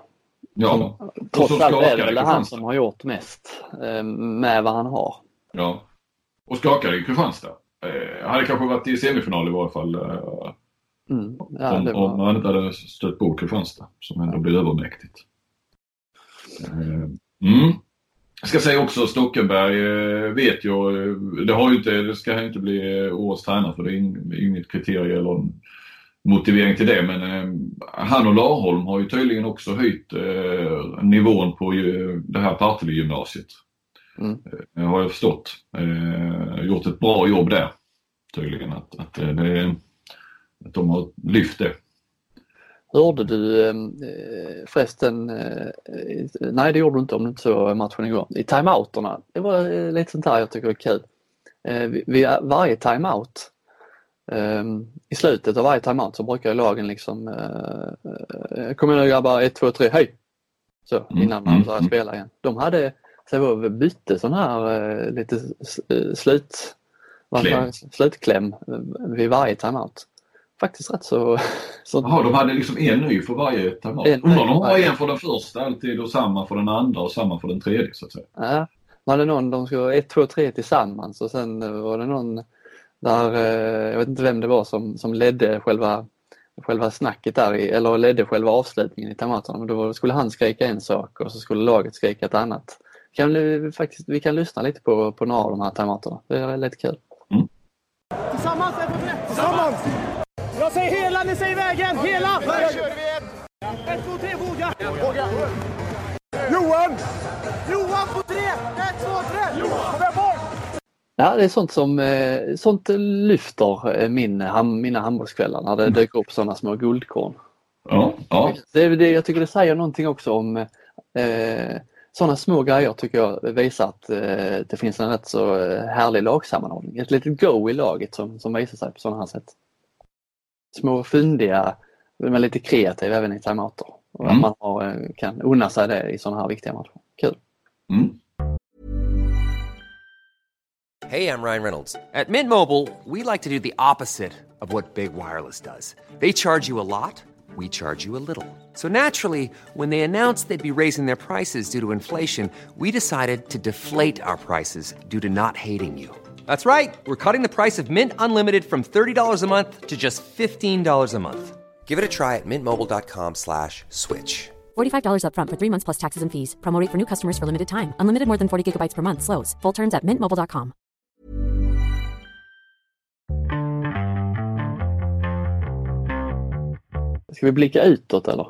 Ja. Som, trots allt är det väl han som har gjort mest uh, med vad han har. Ja. Och skakade i Kristianstad. Uh, hade kanske varit i semifinal i varje fall. Mm. Ja, om, var... om han inte hade stött på Kristianstad som ändå blev övermäktigt. Mm. Jag ska säga också Stockenberg eh, vet jag, eh, det, har ju inte, det ska inte bli eh, årets tränare för det är inget kriterium eller motivering till det men han och Larholm har ju tydligen också höjt nivån på det här Partille-gymnasiet. Mm. Har jag förstått. Gjort ett bra jobb där tydligen att, att, det, att de har lyft det. Hörde du eh, förresten, eh, nej det gjorde du inte om du inte såg matchen igår, i timeouterna. Det var eh, lite sånt här jag tycker är kul. Vid varje timeout, ehm, i slutet av varje timeout så brukar lagen liksom, kom igen nu grabbar, 1, 2, 3, hej! Så mm, innan man mm, börjar mm. spela igen. De hade, så bytte sån här lite slut, slutkläm vid varje timeout faktiskt rätt så... så... Jaha, de hade liksom en ny för varje timeout? Undrar om de har en för den första alltid och samma för den andra och samma för den tredje så att säga? Ja, man hade någon, de skulle ett, två, tre tillsammans och sen var det någon Där, eh, jag vet inte vem det var som, som ledde själva, själva snacket där, eller ledde själva avslutningen i. Men då skulle han skrika en sak och så skulle laget skrika ett annat. Kan vi, faktiskt, vi kan lyssna lite på, på några av de här timeouterna. Det är lite kul. Jag säger vägen. Hela! Här kör vi en. Ett, två, tre, våga! Våga! Johan! Johan på tre! Ett, två, tre! Johan! Kom bort! Ja, det är sånt som eh, sånt lyfter min, mina handbollskvällar när det mm. dyker upp sådana små guldkorn. Ja, ja. Det, det, jag tycker det säger någonting också om eh, sådana små grejer tycker jag visar att eh, det finns en rätt så eh, härlig lagsammanhållning. Ett litet go i laget som, som visar sig på sådana här sätt. Små fyndiga, men lite kreativa även i timeouter. Och mm. att man har, eh, kan unna sig det i sådana här viktiga matcher. Kul! Mm. Hej, jag Ryan Reynolds. At Mint Mobile, we like to do the opposite of what Big Wireless does. They charge you a lot, we charge you a little. So naturally, when they announced they'd be raising their prices due to inflation, we decided to deflate our prices due to not hating you. That's right. We're cutting the price of Mint Unlimited from $30 a month to just $15 a month. Give it a try at mintmobile.com slash switch. $45 upfront for three months plus taxes and fees. Promote for new customers for limited time. Unlimited more than 40 gigabytes per month. Slows. Full terms at mintmobile.com. Ska vi blicka utåt eller?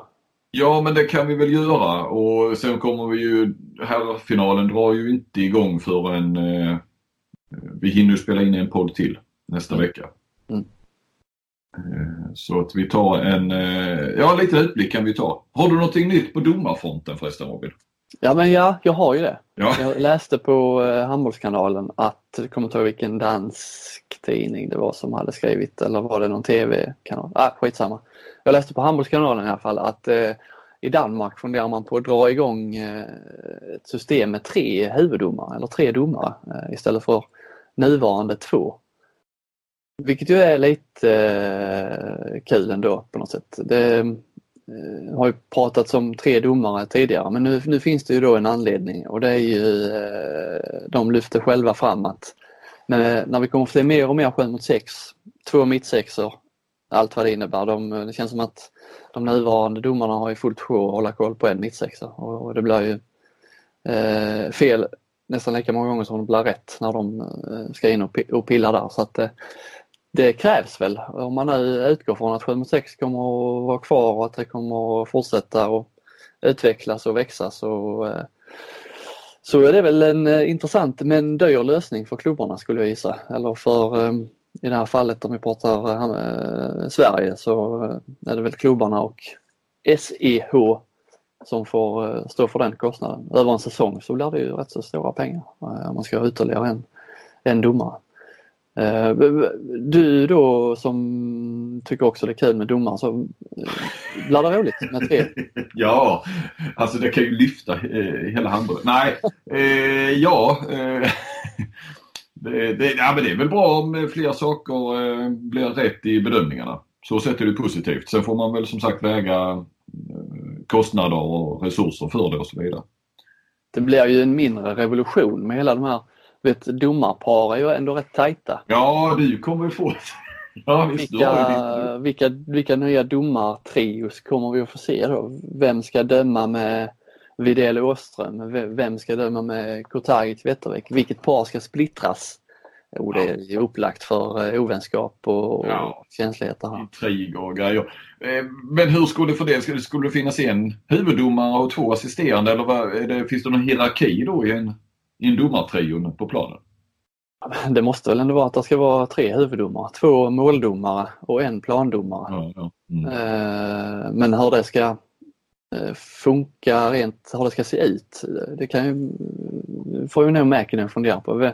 Ja, men det kan vi väl göra och sen kommer vi ju, herrfinalen drar ju inte igång förrän eh, vi hinner spela in en podd till nästa mm. vecka. Mm. Eh, så att vi tar en, eh, ja lite utblick kan vi ta. Har du någonting nytt på domarfronten förresten Robin? Ja men ja, jag har ju det. Ja. Jag läste på eh, Handbollskanalen att, jag kommer inte ihåg vilken dansk tidning det var som hade skrivit eller var det någon TV-kanal? Ah, skitsamma. Jag läste på Handbollskanalen i alla fall att eh, i Danmark funderar man på att dra igång eh, ett system med tre huvuddomare eller tre domare eh, istället för nuvarande två. Vilket ju är lite eh, kul ändå på något sätt. Det eh, har ju pratats om tre domare tidigare men nu, nu finns det ju då en anledning och det är ju, eh, de lyfter själva fram att när, när vi kommer att se mer och mer 7 mot 6, två mittsexor, allt vad det innebär. De, det känns som att de nuvarande domarna har ju fullt sjå att hålla koll på en mittsexa och, och det blir ju eh, fel nästan lika många gånger som det blir rätt när de eh, ska in och, pilla där. Så att, eh, det krävs väl om man nu utgår från att 7 mot 6 kommer att vara kvar och att det kommer att fortsätta och utvecklas och växa så, eh, så är det väl en intressant men dyr lösning för klubbarna skulle jag gissa. Eller för i det här fallet om vi pratar Sverige så är det väl klubbarna och SEH som får eh, stå för den kostnaden. Över en säsong så blir det ju rätt så stora pengar eh, om man ska ha ytterligare en, en domare. Eh, du då som tycker också det är kul med domare så blir det roligt med tre? ja, alltså det kan ju lyfta hela handen. Nej, eh, ja. Eh, det, det, ja men det är väl bra om fler saker blir rätt i bedömningarna. Så sett är det positivt. Sen får man väl som sagt väga kostnader och resurser för det och så vidare. Det blir ju en mindre revolution med hela de här vet, domarpar är ju ändå rätt tajta. Ja, du kommer få ja, visst, vilka, vilka, vilka nya domartrios kommer vi att få se då? Vem ska döma med Widell Åström? Vem ska döma med Kurtagic Wettervik? Vilket par ska splittras? Jo, det är upplagt för eh, ovänskap och, ja. känsligheter. Här. Och grejer. Eh, men hur skulle för det, skulle det finnas en huvuddomare och två assisterande eller vad, det, finns det någon hierarki då i en, i en domartrion på planen? Det måste väl ändå vara att det ska vara tre huvuddomare, två måldomare och en plandomare. Ja, ja. Mm. Eh, men hur det ska funka rent, hur det ska se ut, det kan ju, får ju nog Mäkinen fundera på.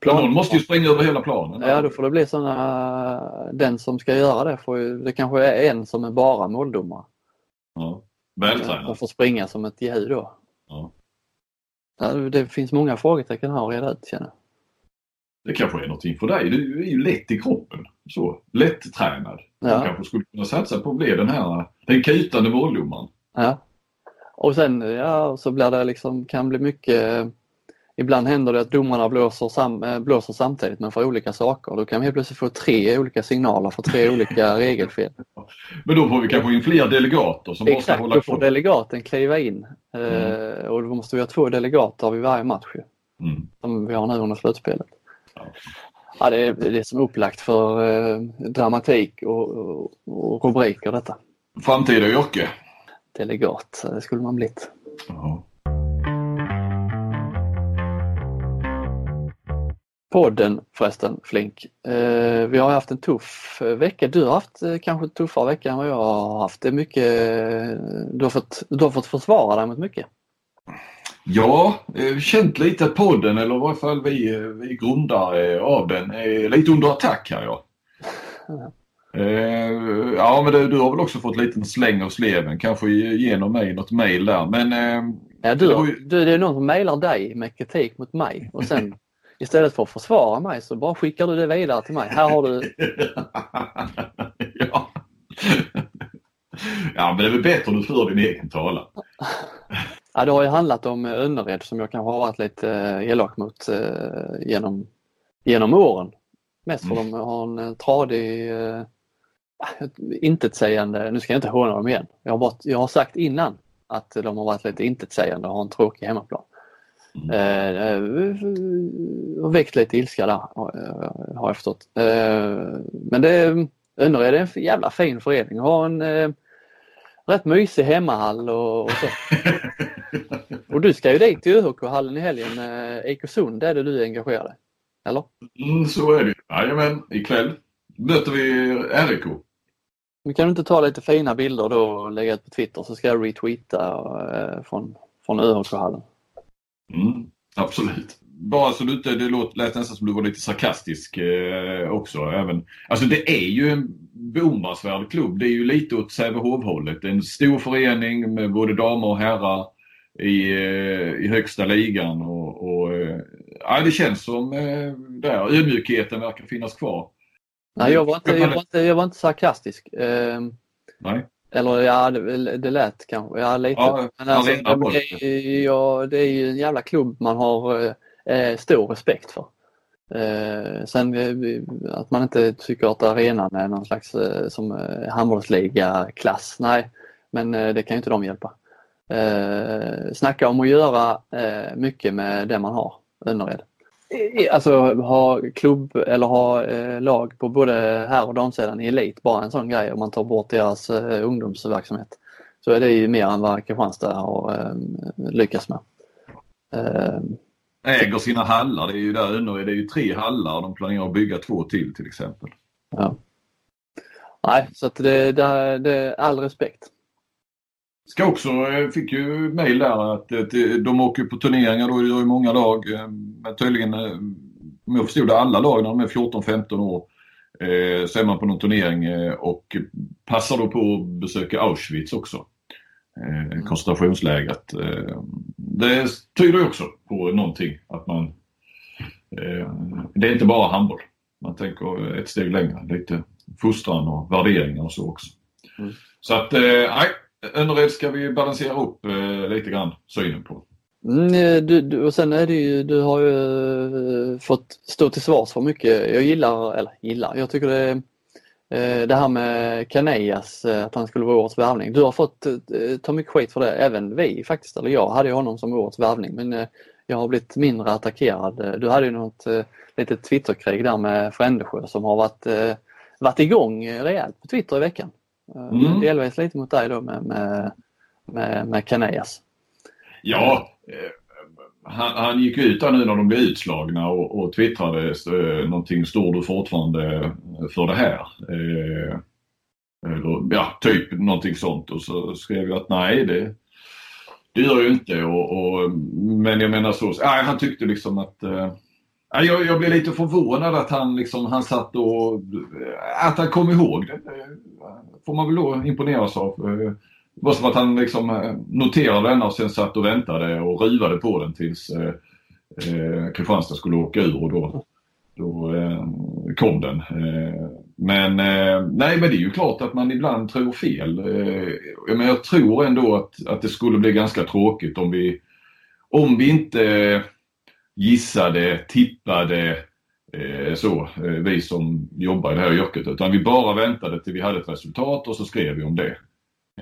Plan... Någon måste ju springa över hela planen. Ja, då får det bli sådana, den som ska göra det får ju, det kanske är en som är bara måldomare. Ja, vältränad. Som får springa som ett jehu då. Ja. Det finns många frågetecken här att reda ut känner. Det kanske är någonting för dig. Du är ju lätt i kroppen. Så, lättränad. Ja. Du kanske skulle kunna satsa på att bli den här, den kutande måldomaren. Ja. Och sen, ja, så blir det liksom, kan bli mycket ibland händer det att domarna blåser, sam, äh, blåser samtidigt men för olika saker. Då kan vi helt plötsligt få tre olika signaler för tre olika regelfel. Men då får vi kanske in fler delegater som Exakt, måste hålla då får delegaten kliva in. Eh, Mm. och då måste vi ha två delegater vid varje match Mm. som vi har nu under slutspelet. Ja. Ja, det, är, det är som upplagt för eh, dramatik och, och, och rubriker detta. Framtida yrke. Delegat, det skulle man blivit. Ja. Podden förresten Flink. Eh, vi har haft en tuff vecka. Du har haft eh, kanske en tuffare vecka än vad jag har haft. Det är mycket, eh, du, har fått, du har fått försvara dig mot mycket. Ja, eh, känt lite att podden, eller i varje fall vi, vi grundare av den, är lite under attack här ja. Eh, ja, men det, du har väl också fått en liten släng av sleven, kanske genom mig något mejl där. Men Ja, du, ju- du, det är någon som mejlar dig med kritik mot mig och sen istället för att försvara mig så bara skickar du det vidare till mig. Här har du, ja. ja, men det är väl bättre om du för din egen talan. ja, det har ju handlat om eh, Önnered som jag kanske har varit lite eh, elak mot eh, genom, genom åren. Mest för Mm. de har en tradig, eh, intetsägande, nu ska jag inte håna dem igen. Jag har, bara, jag har sagt innan att de har varit lite intetsägande och har en tråkig hemmaplan. Eh, eh, och väckt lite ilska där har jag- har jag förstått. Eh, men det, Önnered är en jävla fin förening. Har en eh, rätt mysig hemmahall och, och så. Och du ska ju dit till ÖHK-hallen i helgen. Eh, Ekosund är det du är engagerad i. Eller? Mm, så är det. Jajamän, ikväll möter vi RIK. Men kan inte ta lite fina bilder då och lägga ut på Twitter så ska jag retweeta eh, från, från ÖHK-hallen. Mm, absolut. Bara så du inte, det låt, lät nästan som du var lite sarkastisk eh, också. Även, alltså det är ju en beundransvärd klubb. Det är ju lite åt Sävehof-hållet. En stor förening med både damer och herrar i, eh, i högsta ligan. Och, och, eh, ja, det känns som eh, där. Ödmjukheten verkar finnas kvar. Nej, jag var inte, jag var inte, jag var inte sarkastisk. Eh, Nej. Eller ja, det, det lät kanske. Ja, lite. Ja, Men alltså, det, är- ja, det är ju en jävla klubb man har eh, stor respekt för. Eh, sen eh, att man inte tycker att arenan är någon slags eh, som eh, handbollsliga-klass. Nej, men eh, det kan ju inte de hjälpa. Eh, snacka om att göra eh, mycket med det man har, Önnered. Alltså ha klubb eller ha eh, lag på både här och damsidan i elit, bara en sån grej om man tar bort deras eh, ungdomsverksamhet. Så är det ju mer än vad Kristianstad har eh, lyckats med. Eh, Äger sina hallar. Det är ju där Önnered, det är ju tre hallar och de planerar att bygga två till till exempel. ja. Nej, så att det, det, det all respekt. Ska också, eh, fick ju mejl där att eh, de åker på turneringar då, det gör ju många lag. eh, Men tydligen, om jag förstod det, alla lag när de är 14-15 år så är man på någon turnering och passar då på att besöka Auschwitz också. Eh, koncentrationslägret. Det tyder ju också på någonting att man det är inte bara handboll. Man tänker ett steg längre, lite fostran och värderingar och så också. Mm. Så att, nej, Önnered ska vi balansera upp eh, lite grann synen på. Mm, eh, du, du, och sen är det ju, du har ju eh, fått stå till svars för mycket. Jag gillar, eller gillar, jag tycker det eh, det här med Canellas, eh, att han skulle vara årets värvning. Du har fått eh, ta mycket skit för det, även vi faktiskt. Eller jag hade ju honom som årets värvning men eh, jag har blivit mindre attackerad. Du hade ju något eh, litet Twitterkrig där med Frändesjö som har varit, eh, varit igång rejält på Twitter i veckan. Eh, Mm. Delvis lite mot dig då med, med, med, med Canellas. Ja, eh, han, han gick ut där nu när de blev utslagna och, och twittrade eh, någonting, står du fortfarande för det här? Eh, eller, ja, typ någonting sånt och så skrev jag att nej det, det gör jag inte. Och, och, men jag menar så, nej, han tyckte liksom att eh, jag, jag blev lite förvånad att han liksom, han satt och, att han kom ihåg det. Får man väl då imponeras av. Det var som att han liksom noterade den och sen satt och väntade och ruvade på den tills eh, eh, Kristianstad skulle åka ur och då, då eh, kom den. Eh, men eh, nej men det är ju klart att man ibland tror fel. Eh, men jag tror ändå att, att det skulle bli ganska tråkigt om vi, om vi inte gissade, tippade eh, så, eh, vi som jobbar i det här yrket. Utan vi bara väntade till vi hade ett resultat och så skrev vi om det.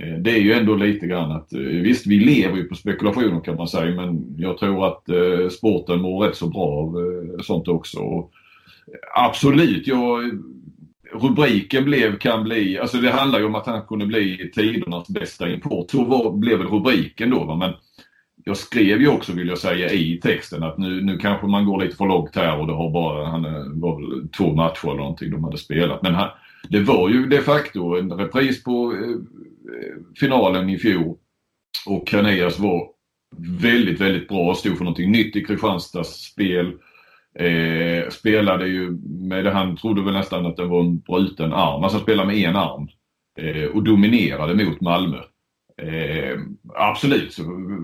Eh, det är ju ändå lite grann att, eh, visst vi lever ju på spekulationer kan man säga men jag tror att eh, sporten mår rätt så bra av eh, sånt också. Och, eh, absolut, jag, rubriken blev, kan bli, alltså det handlar ju om att han kunde bli tidernas bästa import. Så var, blev väl rubriken då. Va? Men jag skrev ju också vill jag säga i texten att nu, nu kanske man går lite för långt här och det har bara, han eh, var väl två matcher eller någonting de hade spelat. Men han, det var ju de facto en repris på eh, finalen i fjol. Och Kaneas var väldigt, väldigt bra och stod för någonting nytt i Kristianstads spel. Eh, spelade ju med det, han trodde väl nästan att det var en bruten arm, alltså spelade med en arm. Eh, och dominerade mot Malmö. Eh, absolut så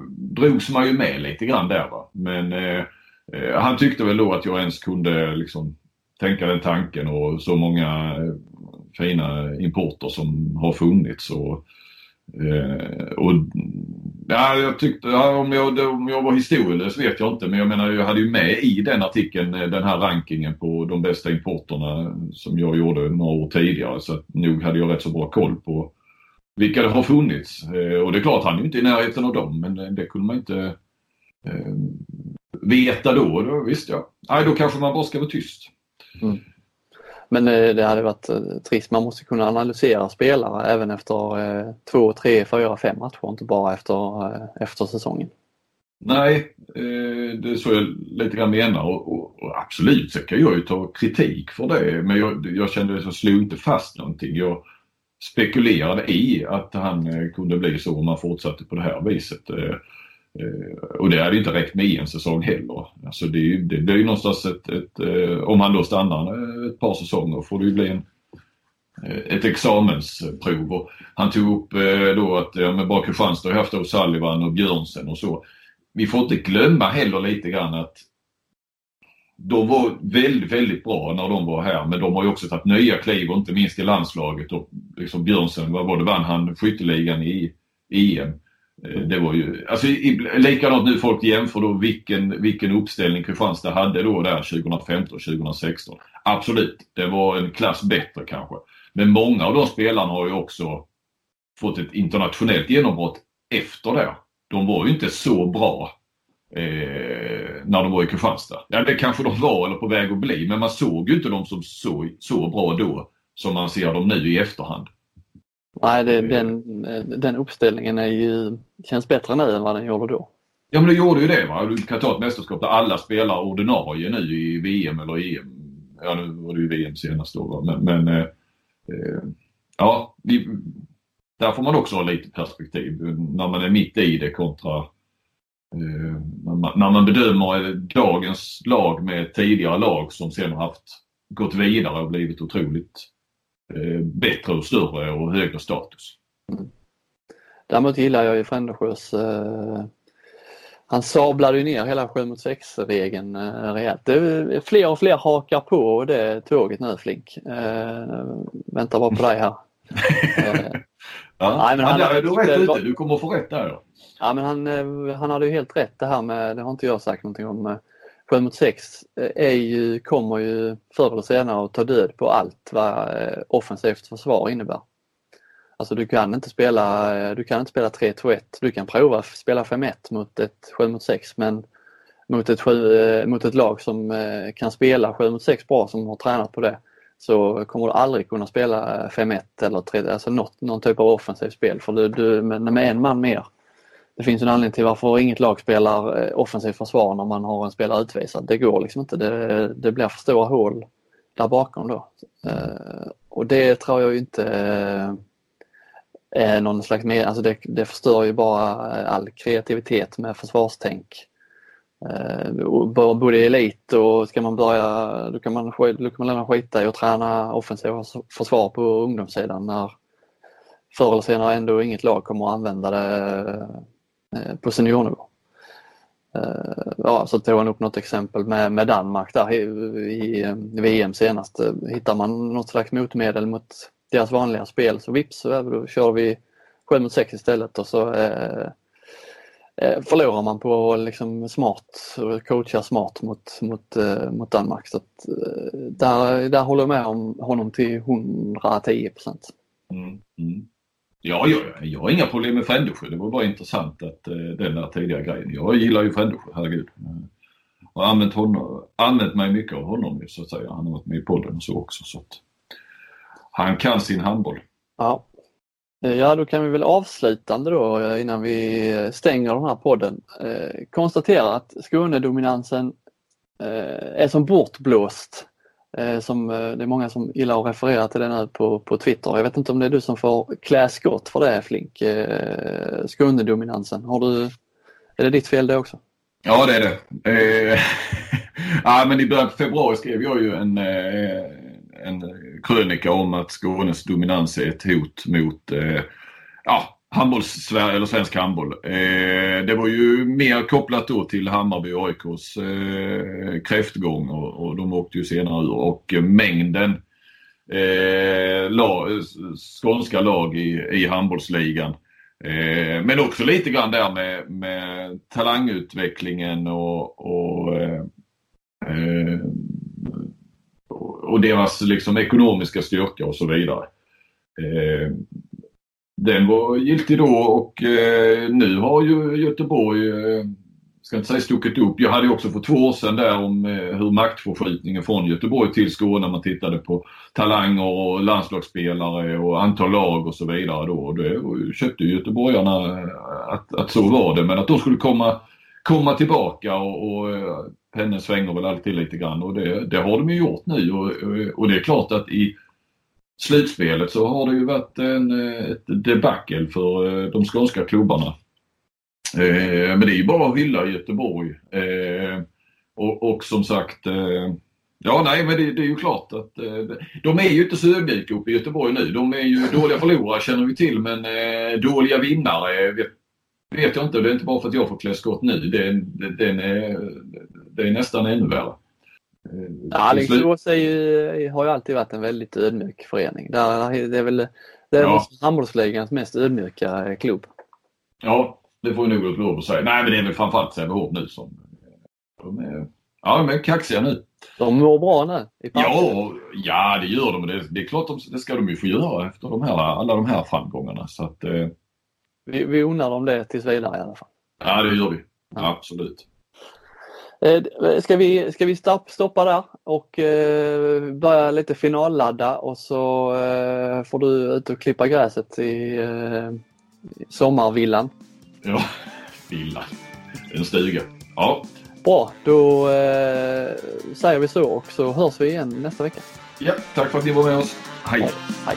drogs man ju med lite grann där va. Men eh, eh han tyckte väl då att jag ens kunde liksom tänka den tanken och så många eh, fina importer som har funnits. Och, eh, och, ja, jag tyckte, ja, om, jag, om jag var historielös vet jag inte men jag menar jag hade ju med i den artikeln eh, den här rankingen på de bästa importerna som jag gjorde några år tidigare så att nog hade jag rätt så bra koll på vilka det har funnits. Eh, och det är klart han är inte i närheten av dem men det kunde man inte eh, veta då. då visst ja. Nej, då kanske man bara ska vara tyst. Mm. Men eh, det hade varit eh, trist. Man måste kunna analysera spelare även efter eh, två, tre, fyra, fem matcher, inte bara efter, efter säsongen. Nej, det är så jag lite grann menar och, och, och absolut så kan jag ju ta kritik för det men jag, jag kände att jag slog inte fast någonting. Jag spekulerade i att han eh, kunde bli så om han fortsatte på det här viset. Eh, eh, och det hade inte räckt med en säsong heller. Alltså det, det blir ju någonstans ett, ett, om han då stannar ett par säsonger får det ju bli en, ett examensprov. Och han tog upp då att ja, men bara Kristianstad har haft O'Sullivan och Björnsen och så. Vi får inte glömma heller lite grann att de var väldigt, väldigt bra när de var här men de har ju också tagit nya kliv och inte minst i landslaget och liksom Björnsen, vad var det, vann han skytteligan i EM. Eh, det var ju, alltså likadant nu folk jämför då vilken, vilken uppställning Kristianstad hade då där 2015 2016. Absolut, det var en klass bättre kanske. Men många av de spelarna har ju också fått ett internationellt genombrott efter det. De var ju inte så bra eh, när de var i Kristianstad. Ja, det kanske de var eller på väg att bli, men man såg ju inte dem som så, så bra då som man ser dem nu i efterhand. Nej, det, den, den uppställningen är ju, känns bättre nu än vad den gjorde då. Ja men det gjorde ju det. Va? Du kan ta ett mästerskap där alla spelar ordinarie nu i VM eller EM. Ja nu var det ju VM senast då. Va? Men, men eh, eh, ja, vi, där får man också ha lite perspektiv när man är mitt i det kontra när, man, när man bedömer dagens lag med tidigare lag som sen har haft gått vidare och blivit otroligt Eh, bättre och större och högre status. Mm. Däremot gillar jag ju Frändesjös eh, han sablade ju ner hela 7 mot 6 regeln eh, rejält. Det, fler och fler hakar på det tåget nu Flink. Eh, väntar bara på dig här. eh, ja, nej, men han, ja, du rätt ute, du kommer få rätt där. Ja, ja men han, eh, han hade ju helt rätt det här med, det har inte jag sagt någonting om, 7 mot 6 eh, är ju, kommer ju förr eller senare att ta död på allt vad eh, offensivt försvar innebär. Alltså du kan inte spela, eh, du kan inte spela 3-2-1. Du kan prova spela 5-1 mot ett 7 mot 6 men mot ett, 7, mot ett lag som kan spela 7 mot 6 bra som har tränat på det så kommer du aldrig kunna spela eh, 5-1 eller 3, alltså något, någon typ av offensivt spel för du, du med, en man mer det finns en anledning till varför inget lag spelar eh, offensivt försvar när man har en spelare utvisad. Det går liksom inte. Det, det blir för stora hål där bakom då. Eh, och det tror jag inte är någon slags med, alltså det, det förstör ju bara all kreativitet med försvarstänk. Eh, både i elit och ska man börja, då kan man, då kan man lämna skita i att träna offensiva försvar på ungdomssidan när förr eller senare ändå inget lag kommer att använda det eh, på seniornivå. Eh, ja, så tog han upp något exempel med, med Danmark där i, i, i VM senast. Eh, hittar man något slags motmedel mot deras vanliga spel så vips, så då kör vi 7 mot 6 istället och så förlorar man på liksom smart, coacha smart mot, mot, eh, mot Danmark. Så att, eh, där, där håller jag med om honom till 110 procent. Mm. Mm. Ja, jag, jag har inga problem med Frändesjö. Det var bara intressant att eh, den där tidiga grejen. Jag gillar ju Frändesjö, herregud. Jag har använt, honom, använt mig mycket av honom så att säga. Han har varit med i podden och så också. Så att han kan sin handboll. Ja. Eh, ja, då kan vi väl avslutande då eh, innan vi stänger den här podden eh, konstatera att Skånedominansen eh, är som bortblåst. Eh, som, eh, det är många som gillar att referera till det nu på, på Twitter. Jag vet inte om det är du som får klä skott för det Flink, eh, Skånedominansen. Har du, är det ditt fel det också? Ja det är det. Eh, ja, men I början på februari skrev jag ju en, en krönika om att Skånes dominans är ett hot mot eh, ja, handbolls-Sverige eller svensk handboll. Eh, det var ju mer kopplat då till Hammarby och AIKs eh, kräftgång och, och de åkte ju senare ur och mängden eh, lag, skånska lag i, i handbollsligan. Eh, men också lite grann där med, med talangutvecklingen och, och, eh, eh och deras liksom ekonomiska styrka och så vidare. Eh, den var giltig då och eh, nu har ju Göteborg, eh, ska inte säga stuckit upp. Jag hade också för två år sedan där om eh, hur maktförskjutningen från Göteborg till Skåne, man tittade på talanger och landslagsspelare och antal lag och så vidare då. Och det köpte göteborgarna att, att så var det. Men att de skulle komma, komma tillbaka och, och eh, pendeln svänger väl alltid lite grann och det, det har de ju gjort nu och, och det är klart att i slutspelet så har det ju varit en, ett debacle för eh, de skånska klubbarna. Eh, men det är ju bara att hylla Göteborg. Eh, och, och, som sagt, eh, ja nej men det, det, är ju klart att eh, de är ju inte så ödmjuka uppe i Göteborg nu. De är ju dåliga förlorare känner vi till men eh, dåliga vinnare eh, vet, vet jag inte. Det är inte bara för att jag får klä skott nu. Det, det, den är, eh, det är nästan ännu värre. Ja, Alingsås har ju alltid varit en väldigt ödmjuk förening. det är väl det är ja. handbollsligans mest ödmjuka klubb. Ja, det får nog lov att säga. Nej, men det är väl framförallt Sävehof nu som de är, ja, de är kaxiga nu. De mår bra nu? Ja, ja, det gör de. Det, det är klart de, det ska de ju få göra efter de här, alla de här framgångarna. Så att, eh... vi, vi unnar dem det tills vidare i alla fall. Ja, det gör vi. Ja. Absolut. Eh, ska vi, ska vi stoppa där och eh, börja lite finalladda och så eh, får du ut och klippa gräset i sommarvillan. Ja, villan. En stuga. Ja. Bra, då säger vi så och så hörs vi igen nästa vecka. Ja, tack för att ni var med oss. Hej. Hej.